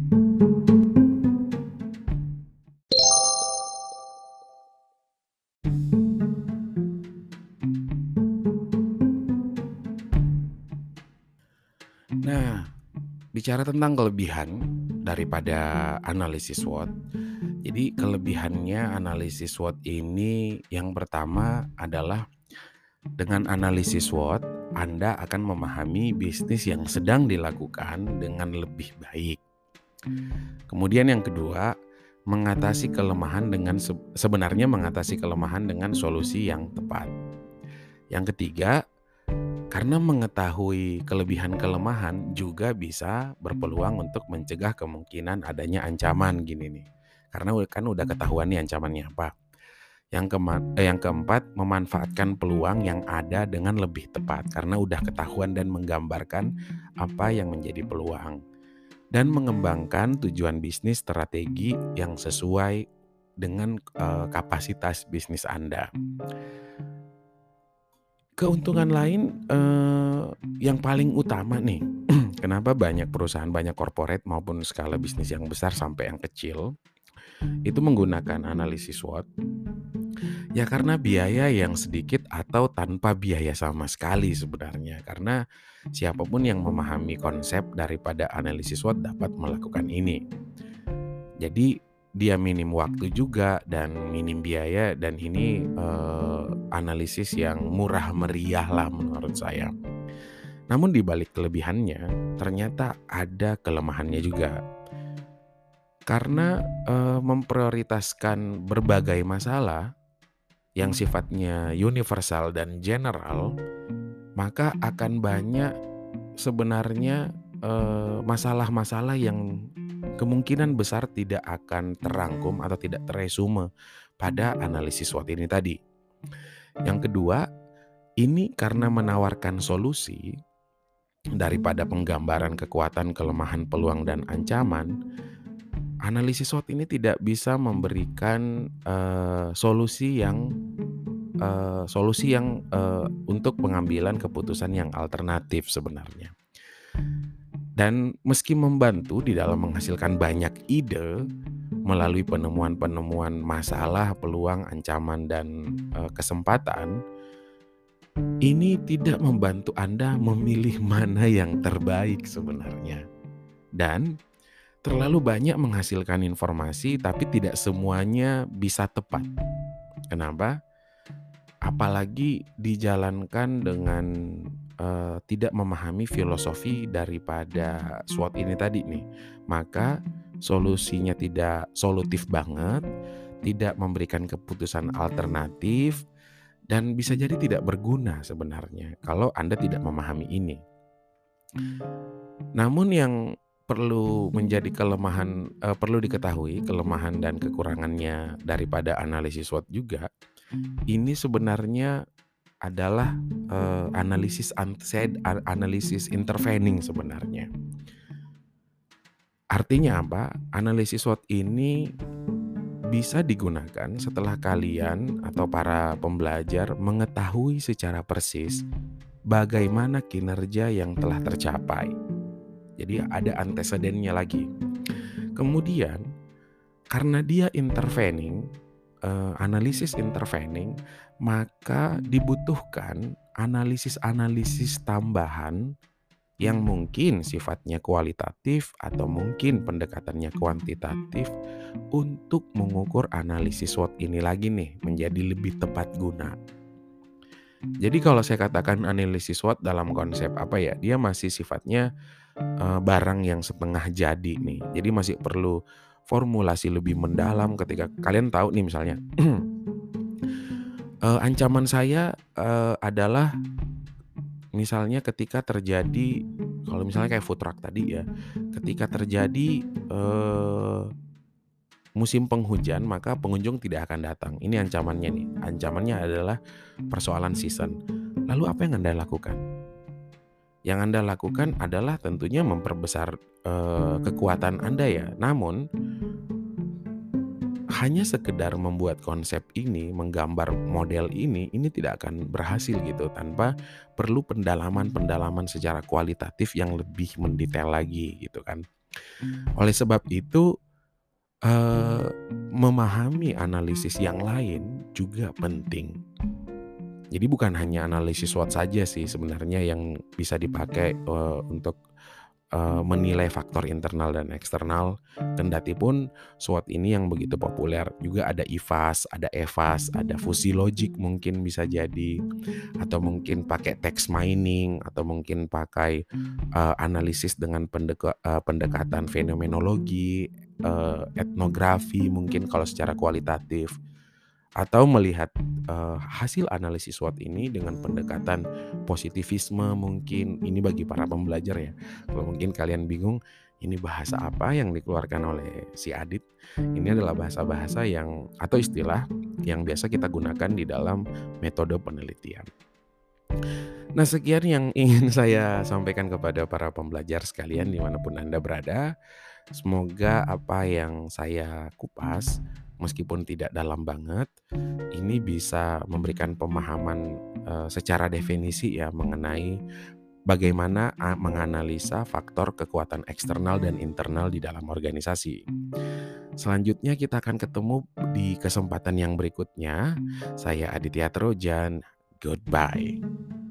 bicara tentang kelebihan daripada analisis SWOT. Jadi kelebihannya analisis SWOT ini yang pertama adalah dengan analisis SWOT Anda akan memahami bisnis yang sedang dilakukan dengan lebih baik. Kemudian yang kedua, mengatasi kelemahan dengan sebenarnya mengatasi kelemahan dengan solusi yang tepat. Yang ketiga, karena mengetahui kelebihan kelemahan juga bisa berpeluang untuk mencegah kemungkinan adanya ancaman gini nih. Karena kan udah ketahuan nih ancamannya apa. Yang kema eh, yang keempat, memanfaatkan peluang yang ada dengan lebih tepat karena udah ketahuan dan menggambarkan apa yang menjadi peluang. Dan mengembangkan tujuan bisnis strategi yang sesuai dengan uh, kapasitas bisnis Anda. Keuntungan lain uh, yang paling utama nih, kenapa banyak perusahaan, banyak corporate maupun skala bisnis yang besar sampai yang kecil itu menggunakan analisis SWOT Ya karena biaya yang sedikit atau tanpa biaya sama sekali sebenarnya. Karena siapa pun yang memahami konsep daripada analisis SWOT dapat melakukan ini. Jadi dia minim waktu juga dan minim biaya dan ini eh, analisis yang murah meriah lah menurut saya. Namun di balik kelebihannya ternyata ada kelemahannya juga. Karena eh, memprioritaskan berbagai masalah yang sifatnya universal dan general, maka akan banyak sebenarnya eh, masalah-masalah yang kemungkinan besar tidak akan terangkum atau tidak teresume pada analisis SWOT ini tadi. Yang kedua, ini karena menawarkan solusi daripada penggambaran kekuatan, kelemahan, peluang, dan ancaman, analisis SWOT ini tidak bisa memberikan uh, solusi yang uh, solusi yang uh, untuk pengambilan keputusan yang alternatif sebenarnya. Dan meski membantu di dalam menghasilkan banyak ide melalui penemuan-penemuan masalah, peluang, ancaman dan uh, kesempatan, ini tidak membantu Anda memilih mana yang terbaik sebenarnya. Dan terlalu banyak menghasilkan informasi, tapi tidak semuanya bisa tepat. Kenapa? Apalagi dijalankan dengan uh, tidak memahami filosofi daripada SWOT ini tadi nih, maka solusinya tidak solutif banget, tidak memberikan keputusan alternatif, dan bisa jadi tidak berguna sebenarnya kalau Anda tidak memahami ini. Namun yang perlu menjadi kelemahan uh, perlu diketahui kelemahan dan kekurangannya daripada analisis SWOT juga ini sebenarnya adalah uh, analisis unsaid analisis intervening sebenarnya. Artinya apa? Analisis SWOT ini bisa digunakan setelah kalian atau para pembelajar mengetahui secara persis bagaimana kinerja yang telah tercapai jadi ada antecedennya lagi. Kemudian karena dia intervening, uh, analisis intervening, maka dibutuhkan analisis-analisis tambahan yang mungkin sifatnya kualitatif atau mungkin pendekatannya kuantitatif untuk mengukur analisis SWOT ini lagi nih menjadi lebih tepat guna. Jadi kalau saya katakan analisis SWOT dalam konsep apa ya, dia masih sifatnya uh, barang yang setengah jadi nih. Jadi masih perlu formulasi lebih mendalam ketika kalian tahu nih misalnya uh, ancaman saya uh, adalah misalnya ketika terjadi kalau misalnya kayak food truck tadi ya, ketika terjadi uh, musim penghujan maka pengunjung tidak akan datang. Ini ancamannya nih. Ancamannya adalah persoalan season. Lalu apa yang Anda lakukan? Yang Anda lakukan adalah tentunya memperbesar uh, kekuatan Anda ya. Namun hanya sekedar membuat konsep ini, menggambar model ini, ini tidak akan berhasil gitu tanpa perlu pendalaman-pendalaman secara kualitatif yang lebih mendetail lagi gitu kan. Oleh sebab itu uh, memahami analisis yang lain juga penting. Jadi bukan hanya analisis SWOT saja sih sebenarnya yang bisa dipakai uh, untuk uh, menilai faktor internal dan eksternal. Kendati pun SWOT ini yang begitu populer juga ada IFAS, ada EVAS, ada fusi logik mungkin bisa jadi atau mungkin pakai text mining atau mungkin pakai uh, analisis dengan pendek uh, pendekatan fenomenologi, uh, etnografi mungkin kalau secara kualitatif atau melihat uh, hasil analisis SWOT ini dengan pendekatan positivisme mungkin ini bagi para pembelajar ya kalau mungkin kalian bingung ini bahasa apa yang dikeluarkan oleh si Adit. Ini adalah bahasa-bahasa yang atau istilah yang biasa kita gunakan di dalam metode penelitian. Nah, sekian yang ingin saya sampaikan kepada para pembelajar sekalian di mana pun Anda berada. Semoga apa yang saya kupas, meskipun tidak dalam banget, ini bisa memberikan pemahaman uh, secara definisi ya mengenai bagaimana menganalisa faktor kekuatan eksternal dan internal di dalam organisasi. Selanjutnya kita akan ketemu di kesempatan yang berikutnya. Saya Aditya Trojan. Goodbye.